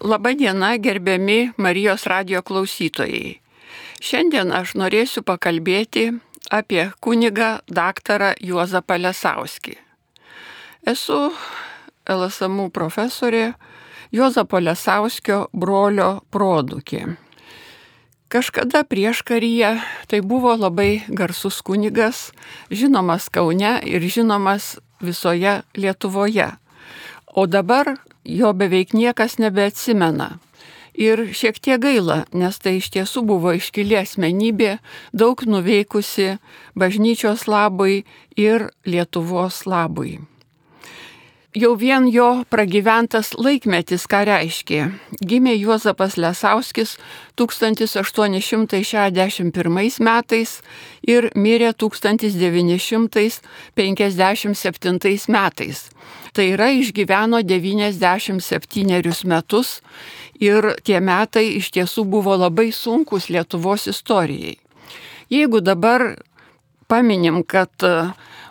Labadiena, gerbiami Marijos radio klausytojai. Šiandien aš norėsiu pakalbėti apie kunigą daktarą Juozapą Lesauskį. Esu LSMU profesorė Juozapo Lesauskio brolio produkė. Kažkada prieš karyje tai buvo labai garsus kunigas, žinomas Kaune ir žinomas visoje Lietuvoje. O dabar jo beveik niekas nebeatsimena. Ir šiek tiek gaila, nes tai iš tiesų buvo iškili asmenybė, daug nuveikusi bažnyčios labui ir Lietuvos labui. Jau vien jo pragyventas laikmetis ką reiškė. Gimė Juozapas Lesauskis 1861 metais ir mirė 1957 metais. Tai yra išgyveno 97 metus ir tie metai iš tiesų buvo labai sunkus Lietuvos istorijai. Jeigu dabar paminim, kad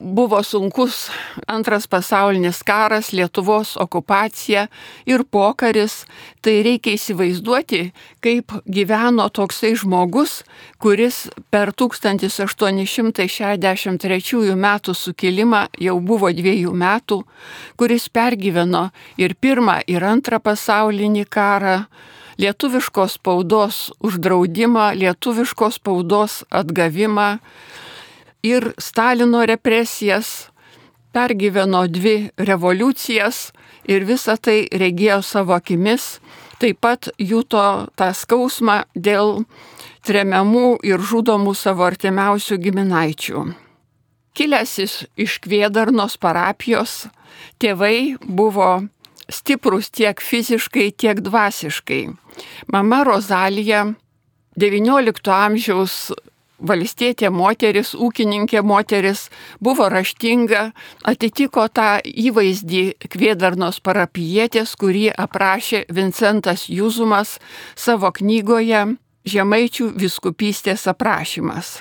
buvo sunkus antras pasaulinis karas, Lietuvos okupacija ir pokaris, tai reikia įsivaizduoti, kaip gyveno toksai žmogus, kuris per 1863 metų sukilimą jau buvo dviejų metų, kuris pergyveno ir pirmą, ir antrą pasaulinį karą lietuviškos spaudos uždraudimą, lietuviškos spaudos atgavimą, ir Stalino represijas, pergyveno dvi revoliucijas ir visą tai regėjo savo akimis, taip pat juto tą skausmą dėl tremiamų ir žudomų savo artimiausių giminaičių. Kilęs iš Kvėdarnos parapijos, tėvai buvo stiprus tiek fiziškai, tiek dvasiškai. Mama Rozalija XIX amžiaus valstietė moteris, ūkininkė moteris, buvo raštinga, atitiko tą įvaizdį Kvėdarnos parapijietės, kurį aprašė Vincentas Juzumas savo knygoje Žemaičių viskupystės aprašymas.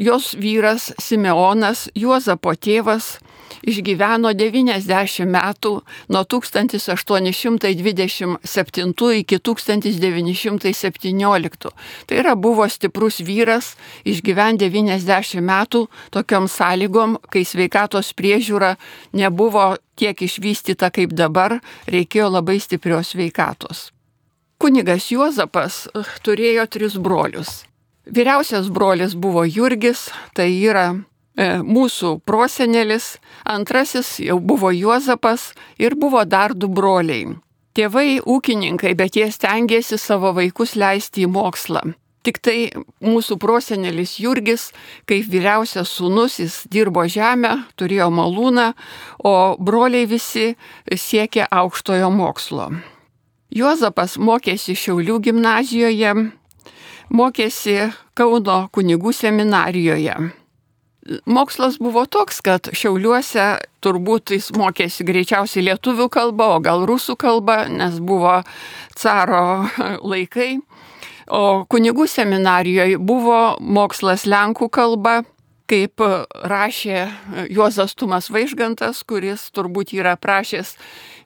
Jos vyras Simeonas, Juozapo tėvas, išgyveno 90 metų nuo 1827 iki 1917. Tai yra buvo stiprus vyras, išgyven 90 metų tokiom sąlygom, kai sveikatos priežiūra nebuvo tiek išvystyta kaip dabar, reikėjo labai stiprios sveikatos. Kunigas Juozapas uh, turėjo tris brolius. Vyriausias brolis buvo Jurgis, tai yra mūsų prosenelis, antrasis jau buvo Juozapas ir buvo dar du broliai. Tėvai ūkininkai, bet jie stengiasi savo vaikus leisti į mokslą. Tik tai mūsų prosenelis Jurgis, kaip vyriausias sūnus, jis dirbo žemę, turėjo malūną, o broliai visi siekė aukštojo mokslo. Juozapas mokėsi Šiaulių gimnazijoje, mokėsi Kauno kunigų seminarijoje mokslas buvo toks, kad Šiauliuose turbūt jis mokėsi greičiausiai lietuvių kalbą, o gal rusų kalbą, nes buvo caro laikai. O kunigų seminarijoje buvo mokslas lenkų kalba, kaip rašė Juozas Tumas Vaižgantas, kuris turbūt yra prašęs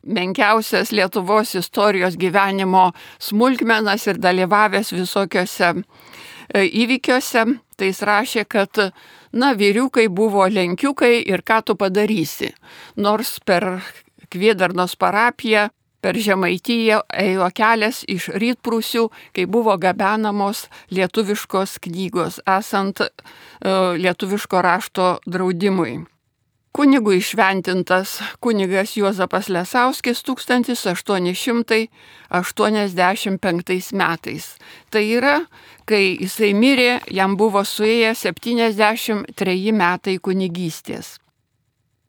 menkiausias Lietuvos istorijos gyvenimo smulkmenas ir dalyvavęs visokiose e, įvykiuose. Tai jis rašė, kad na, vyriukai buvo lenkiukai ir ką tu padarysi. Nors per Kvėdarnos parapiją, per Žemaitiją ėjo kelias iš rytprūsių, kai buvo gabenamos lietuviškos knygos, esant uh, lietuviško rašto draudimui. Kunigų išventintas kunigas Juozapas Lesauskis 1885 metais. Tai yra, kai jisai mirė, jam buvo suėję 73 metai kunigystės.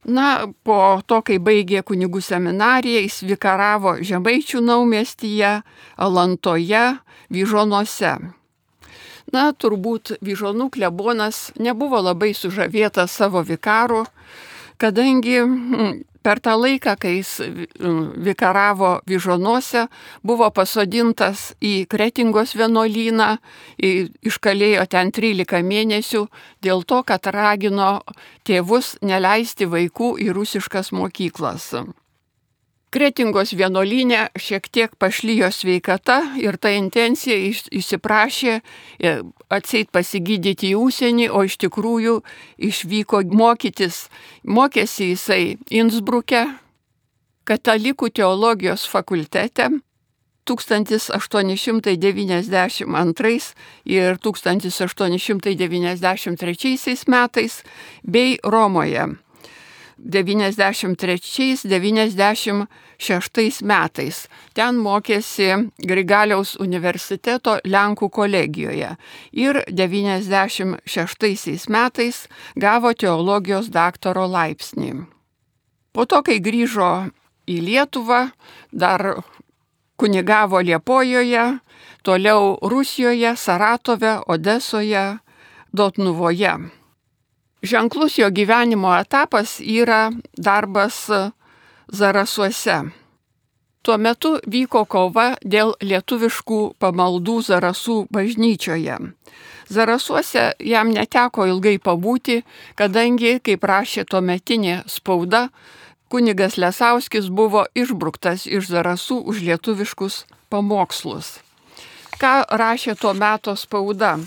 Na, po to, kai baigė kunigų seminariją, jis vikaravo Žemaičių naumestyje, Alantoje, Vyžonuose. Na, turbūt Vyžonų klebonas nebuvo labai sužavėtas savo vikaru, kadangi mm, per tą laiką, kai jis mm, vikaravo Vyžonuose, buvo pasodintas į Kretingos vienuolyną, iškalėjo ten 13 mėnesių dėl to, kad ragino tėvus neleisti vaikų į rusiškas mokyklas. Kretingos vienolinė šiek tiek pašlyjo sveikata ir ta intencija įsiprašė e, atseit pasigydyti į užsienį, o iš tikrųjų išvyko mokytis. Mokėsi jisai Innsbruke, katalikų teologijos fakultete 1892 ir 1893 metais bei Romoje 93-96 metais. Ten mokėsi Grigaliaus universiteto Lenkų kolegijoje ir 96 metais gavo teologijos daktaro laipsnį. Po to, kai grįžo į Lietuvą, dar kunigavo Liepojoje, toliau Rusijoje, Saratove, Odesoje, Dotnuvoje. Ženklus jo gyvenimo etapas yra darbas Zarasuose. Tuo metu vyko kova dėl lietuviškų pamaldų Zarasų bažnyčioje. Zarasuose jam neteko ilgai pabūti, kadangi, kaip rašė tuo metinė spauda, kunigas Lesauskis buvo išbruktas iš Zarasų už lietuviškus pamokslus. Ką rašė tuo meto spauda?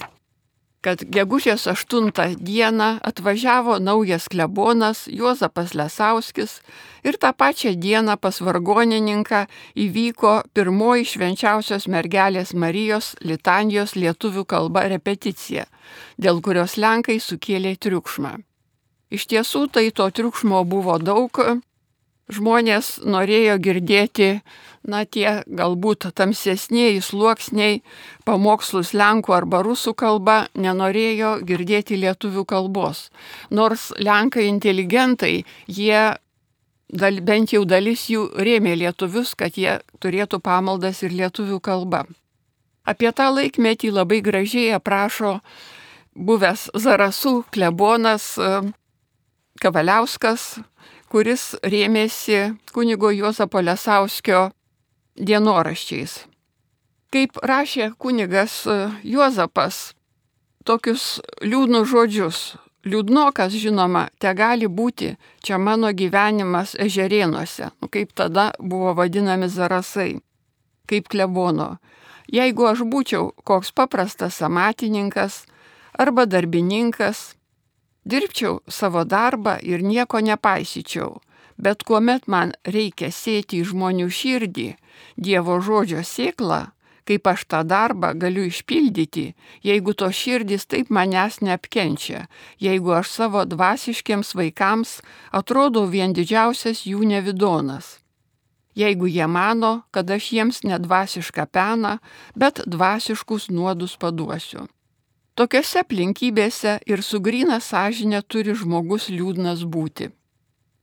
Kad gegužės 8 dieną atvažiavo naujas klebonas Juozapas Lesauskis ir tą pačią dieną pas vargonininką įvyko pirmoji švenčiausios mergelės Marijos litanijos lietuvių kalba repeticija, dėl kurios Lenkai sukėlė triukšmą. Iš tiesų tai to triukšmo buvo daug, žmonės norėjo girdėti, na, tie galbūt tamsesniai sluoksniai pamokslus lenkų arba rusų kalba, nenorėjo girdėti lietuvių kalbos. Nors lenkai inteligentai, jie dal, bent jau dalis jų rėmė lietuvius, kad jie turėtų pamaldas ir lietuvių kalba. Apie tą laikmetį labai gražiai aprašo buvęs Zarasų klebonas Kavaliauskas, kuris rėmėsi kunigo Juozapo Lesauskio dienoraščiais. Kaip rašė kunigas e, Juozapas, tokius liūdnus žodžius. Liūdnokas, žinoma, te gali būti čia mano gyvenimas ežerėnuose, nu, kaip tada buvo vadinami zarasai, kaip klebono. Jeigu aš būčiau koks paprastas amatininkas arba darbininkas, Dirbčiau savo darbą ir nieko nepaisyčiau, bet kuomet man reikia sėti į žmonių širdį Dievo žodžio sėklą, kaip aš tą darbą galiu išpildyti, jeigu to širdis taip manęs neapkenčia, jeigu aš savo dvasiškiams vaikams atrodau vien didžiausias jų nevidonas. Jeigu jie mano, kad aš jiems nedvasišką peną, bet dvasiškus nuodus paduosiu. Tokiose aplinkybėse ir su grina sąžinė turi žmogus liūdnas būti.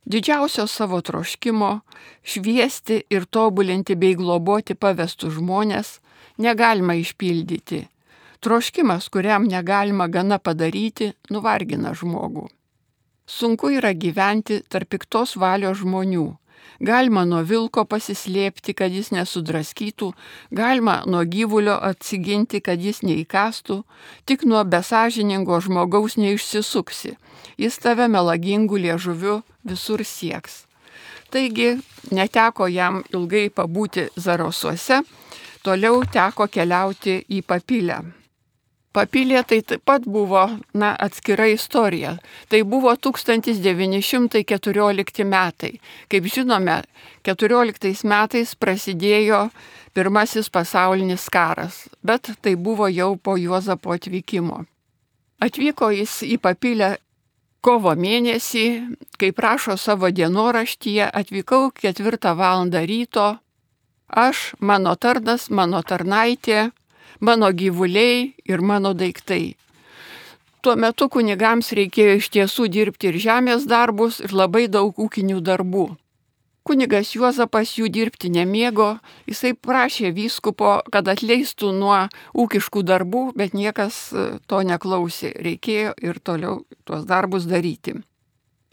Didžiausio savo troškimo šviesti ir tobulinti bei globoti pavestų žmonės negalima išpildyti. Troškimas, kuriam negalima gana padaryti, nuvargina žmogų. Sunku yra gyventi tarp piktos valios žmonių, Galima nuo vilko pasislėpti, kad jis nesudraskytų, galima nuo gyvulio atsiginti, kad jis neįkastų, tik nuo besažiningo žmogaus neišsisuksi. Jis tave melagingų liežuvių visur sieks. Taigi neteko jam ilgai pabūti Zarosuose, toliau teko keliauti į papilę. Papilė tai taip pat buvo na, atskira istorija. Tai buvo 1914 metai. Kaip žinome, 14 metais prasidėjo pirmasis pasaulinis karas, bet tai buvo jau po Juozapo atvykimo. Atvyko jis į papilę kovo mėnesį, kaip prašo savo dienoraštyje, atvykau 4 val. ryto. Aš, mano tarnas, mano tarnaitė, mano gyvuliai ir mano daiktai. Tuo metu kunigams reikėjo iš tiesų dirbti ir žemės darbus, ir labai daug ūkinių darbų. Kunigas Juozapas jų dirbti nemėgo, jisai prašė vyskupo, kad atleistų nuo ūkiškų darbų, bet niekas e, to neklausė, reikėjo ir toliau tuos darbus daryti.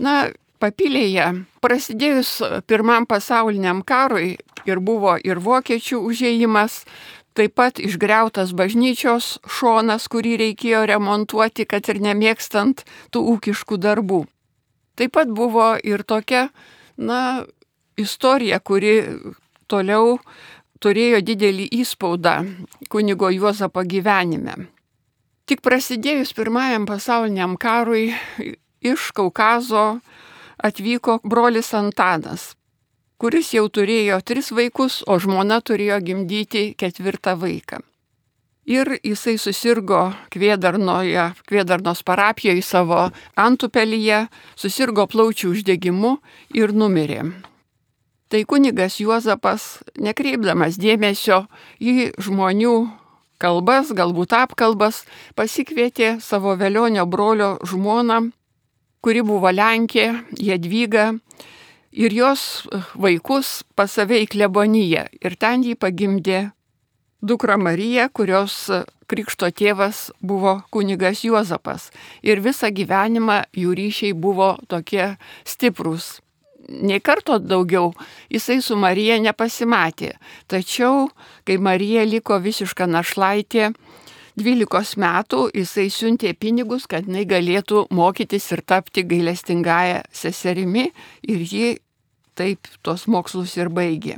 Na, papilėje, prasidėjus pirmam pasauliniam karui ir buvo ir vokiečių užėjimas, Taip pat išgriautas bažnyčios šonas, kurį reikėjo remontuoti, kad ir nemėgstant tų ūkiškų darbų. Taip pat buvo ir tokia, na, istorija, kuri toliau turėjo didelį įspaudą kunigo Juozapo gyvenime. Tik prasidėjus pirmajam pasauliniam karui iš Kaukazo atvyko brolis Antanas, kuris jau turėjo tris vaikus, o žmona turėjo gimdyti ketvirtą vaiką. Ir jisai susirgo Kvėdarnoje, Kvėdarnos parapijoje savo antupelyje, susirgo plaučių uždegimu ir numirė. Tai kunigas Juozapas, nekreipdamas dėmesio į žmonių kalbas, galbūt apkalbas, pasikvietė savo velionio brolio žmoną, kuri buvo Lenkė, Jadvyga, ir jos vaikus pas save į kleboniją. Ir ten jį pagimdė dukra Marija, kurios krikšto tėvas buvo kunigas Juozapas. Ir visą gyvenimą jų ryšiai buvo tokie stiprūs. Nei karto daugiau jisai su Marija nepasimatė. Tačiau, kai Marija liko visiška našlaitė, 12 metų jisai siuntė pinigus, kad jinai galėtų mokytis ir tapti gailestingąją seserimi ir ji taip tuos mokslus ir baigė.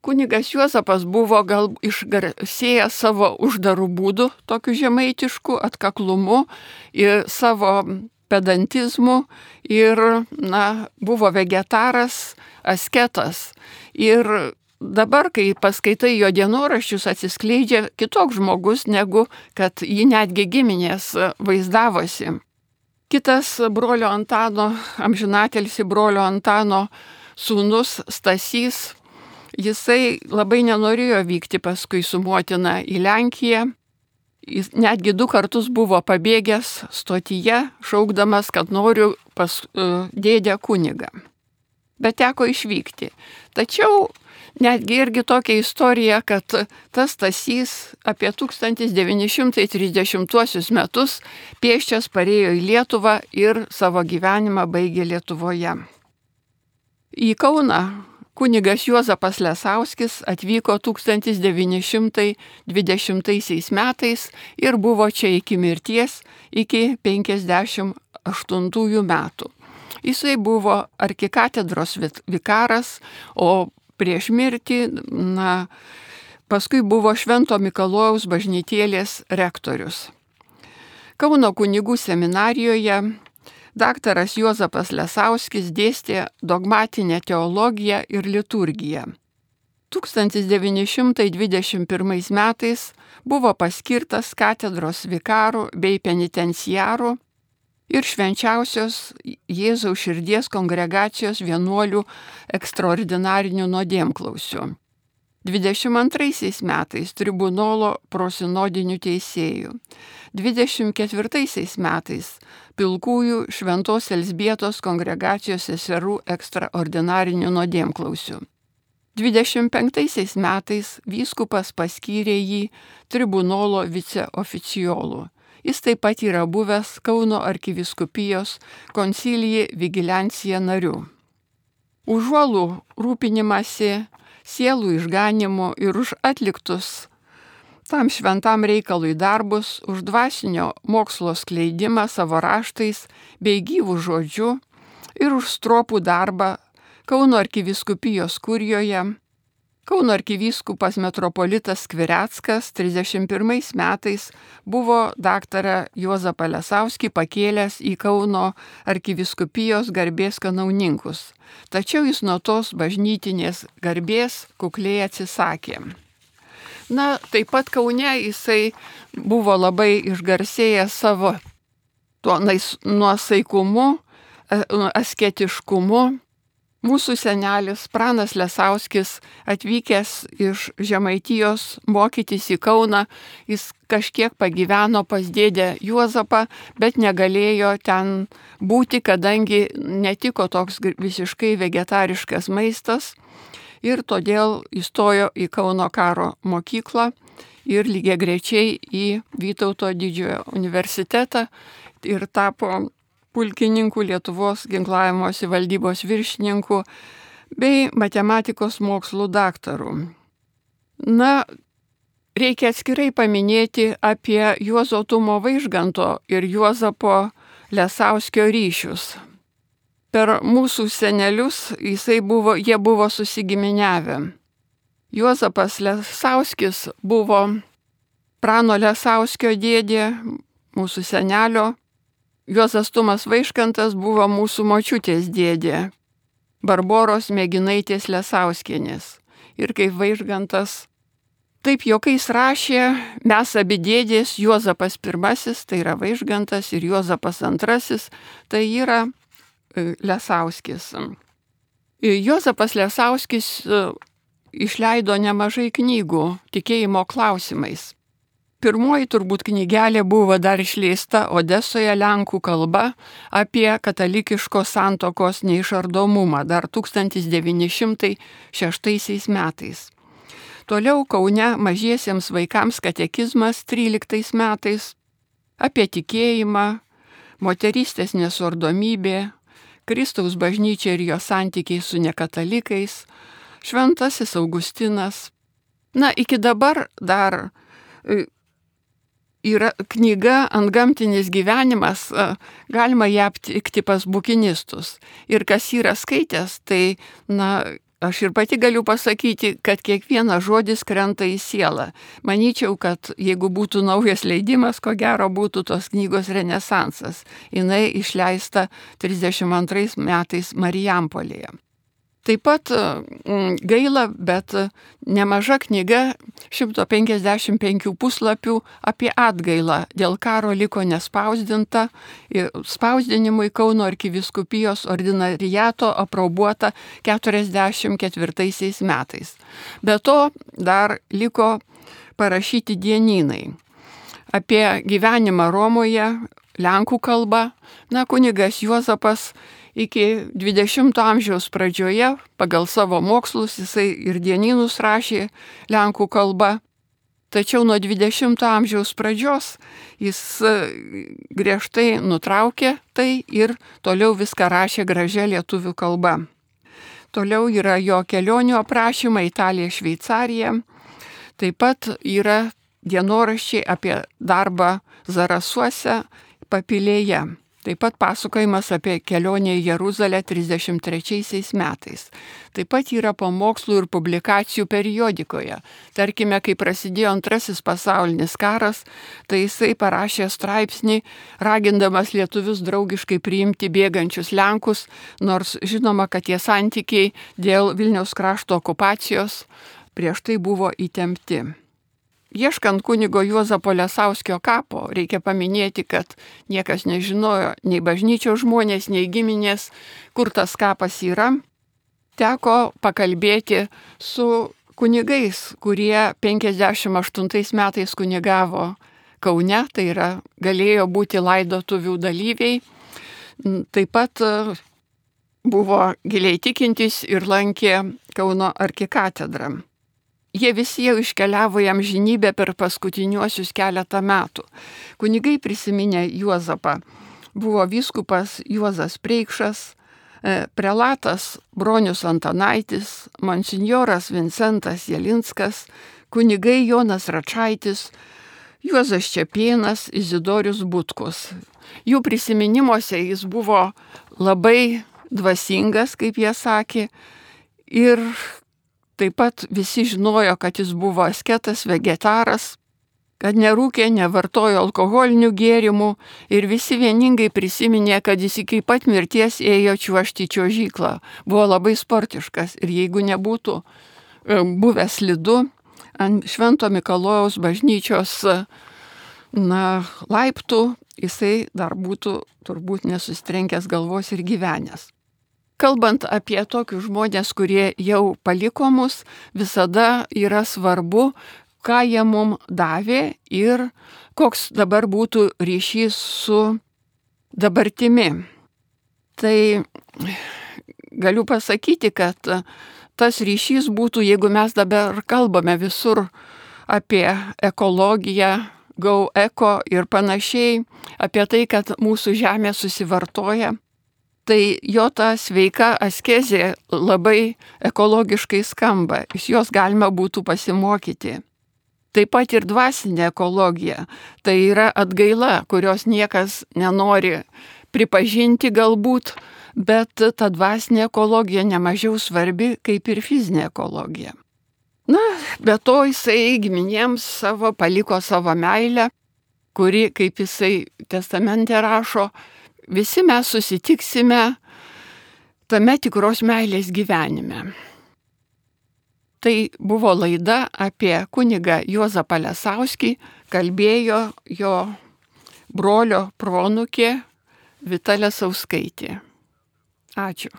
Kunigas Juozapas buvo gal išgarsėjęs savo uždarų būdų, tokiu žemaitišku atkaklumu ir savo pedantizmu ir, na, buvo vegetaras, asketas. Ir Dabar, kai paskaitai jo dienoraščius, atsiskleidžia kitoks žmogus, negu kad jį netgi giminės vaizdavosi. Kitas brolio Antano, amžinatelsi brolio Antano sūnus Stasys, jisai labai nenorėjo vykti paskui su motina į Lenkiją. Jis netgi du kartus buvo pabėgęs stotyje, šaukdamas, kad noriu pas uh, dėdę kunigą. Bet teko išvykti. Tačiau netgi irgi tokia istorija, kad tas tasys apie 1930 metus pieščias parėjo į Lietuvą ir savo gyvenimą baigė Lietuvoje. Į Kauną kunigas Juozapas Lesauskis atvyko 1920 metais ir buvo čia iki mirties, iki 58 metų. Jisai buvo arkikatedros vikaras, o prieš mirtį, na, paskui buvo Švento Mikalojaus bažnytėlės rektorius. Kauno kunigų seminarijoje daktaras Juozapas Lesauskis dėstė dogmatinę teologiją ir liturgiją. 1921 metais buvo paskirtas katedros vikarų bei penitenciarų ir švenčiausios Jėzaus širdies kongregacijos vienuolių ekstraordinarinių nuodėmklausių. 22 metais tribunolo prosinodinių teisėjų, 24 metais pilkųjų Šventos Elsbietos kongregacijos seserų ekstraordinarinių nuodėmklausių. 25 metais vyskupas paskyrė jį tribunolo viceoficiolų Jis taip pat yra buvęs Kauno arkiviskupijos koncilijai vigiliancija nariu. Užuolų rūpinimasi sielų išganimu ir už atliktus tam šventam reikalui darbus, už dvasinio mokslo skleidimą savo raštais bei gyvų žodžių ir už stropų darbą Kauno arkiviskupijos kurijoje Kauno arkivyskupas metropolitas Kvireckas 31 metais buvo daktarą Juozapą Lesauskį pakėlęs į Kauno arkiviskupijos garbės kanauninkus, tačiau jis nuo tos bažnytinės garbės kukliai atsisakė. Na, taip pat Kaune jisai buvo labai išgarsėjęs savo tuo nuosaikumu, asketiškumu Mūsų senelis Pranas Lesauskis atvykęs iš Žemaitijos mokytis į Kauną, jis kažkiek pagyveno pas dėdę Juozapą, bet negalėjo ten būti, kadangi netiko toks visiškai vegetariškas maistas. Ir todėl įstojo į Kauno karo mokyklą ir lygiai grečiai į Vytauto didžiojo universitetą ir tapo pulkininku, Lietuvos ginklavimosi valdybos viršininku bei matematikos mokslų daktaru. Na, reikia atskirai paminėti apie Juozo Tumo Vaižganto ir Juozapo Lesauskio ryšius. per mūsų senelius buvo, jie buvo susigiminiavę. Juozapas Lesauskis buvo Prano Lesauskio dėdė, mūsų senelio. Juozas Tumas Vaiškantas buvo mūsų močiutės dėdė, Barboros mėginaitės Lesauskienės. Ir kaip Vaižgantas Taip jokais rašė, mes abi dėdės, Juozapas I, tai yra Vaižgantas, ir Juozapas II, tai yra e, Lesauskis. E, Juozapas Lesauskis e, išleido nemažai knygų tikėjimo klausimais. Pirmoji turbūt knygelė buvo dar išleista Odesoje lenkų kalba apie katalikiško santokos neišardomumą dar 1906 metais. Toliau Kaune mažiesiems vaikams katekizmas 13 metais apie tikėjimą, moterystės nesuardomybė, Kristaus bažnyčia ir jo santykiai su nekatalikais, Šventasis Augustinas. Na, iki dabar dar e, yra knyga ant gamtinis gyvenimas, galima ją aptikti pas bukinistus. Ir kas yra skaitęs, tai, na, Aš ir pati galiu pasakyti, kad kiekvienas žodis krenta į sielą. Manyčiau, kad jeigu būtų naujas leidimas, ko gero būtų tos knygos Renesansas. Jis išleista 32 metais Marijampolėje. Taip pat mm, gaila, bet nemaža knyga 155 puslapių apie atgailą dėl karo liko nespausdinta, spausdinimui Kauno arkiviskupijos ordinariato aprobuota 44 metais. Be to dar liko parašyti dienynai apie gyvenimą Romoje, Lenkų kalba. Na, kunigas Juozapas iki 20-ojo amžiaus pradžioje pagal savo mokslus jisai ir dienynus rašė lenkų kalba. Tačiau nuo 20-ojo amžiaus pradžios jis e, griežtai nutraukė tai ir toliau viską rašė gražia lietuvių kalba. Toliau yra jo kelionių aprašymai Italija, Šveicarija. Taip pat yra dienoraščiai apie darbą Zarasuose papilėje. Taip pat pasakojimas apie kelionę į Jeruzalę 33 metais. Taip pat yra pamokslų ir publikacijų periodikoje. Tarkime, kai prasidėjo antrasis pasaulinis karas, tai jisai parašė straipsnį, ragindamas lietuvius draugiškai priimti bėgančius Lenkus, nors žinoma, kad tie santykiai dėl Vilniaus krašto okupacijos prieš tai buvo įtempti. Ieškant kunigo Juozapo Lesauskio kapo, reikia paminėti, kad niekas nežinojo, nei bažnyčios žmonės, nei giminės, kur tas kapas yra. Teko pakalbėti su kunigais, kurie 58 metais kunigavo Kaune, tai yra galėjo būti laidotuvių dalyviai. Taip pat e, buvo giliai tikintis ir lankė Kauno arkikatedrą. Jie visi jau iškeliavo jam žinybę per paskutiniuosius keletą metų. Kunigai prisiminė Juozapą. Buvo vyskupas Juozas Preikšas, e, prelatas Bronius Antanaitis, monsinjoras Vincentas Jelinskas, kunigai Jonas Račaitis, Juozas Čiapienas, Izidorius Butkus. Jų prisiminimuose jis buvo labai dvasingas, kaip jie sakė, ir Taip pat visi žinojo, kad jis buvo asketas, vegetaras, kad nerūkė, nevartojo alkoholinių gėrimų ir visi vieningai prisiminė, kad jis iki pat mirties ėjo čiuošti čiuožyklą. Buvo labai sportiškas ir jeigu nebūtų e, buvęs lidu ant Švento Mikalojaus bažnyčios na, laiptų, jisai dar būtų turbūt nesustrenkęs galvos ir gyvenęs. Kalbant apie tokius žmonės, kurie jau paliko mus, visada yra svarbu, ką jie mums davė ir koks dabar būtų ryšys su dabartimi. Tai galiu pasakyti, kad tas ryšys būtų, jeigu mes dabar kalbame visur apie ekologiją, gau eko ir panašiai, apie tai, kad mūsų žemė susivartoja, tai jo ta sveika askezė labai ekologiškai skamba, iš jos galima būtų pasimokyti. Taip pat ir dvasinė ekologija, tai yra atgaila, kurios niekas nenori pripažinti galbūt, bet ta dvasinė ekologija nemažiau svarbi kaip ir fizinė ekologija. Na, be to jisai giminėms savo paliko savo meilę, kuri, kaip jisai testamente rašo, visi mes susitiksime tame tikros meilės gyvenime. Tai buvo laida apie kunigą Juozapą Lesauskį, kalbėjo jo brolio pronukė Vitalė Sauskaitė. Ačiū.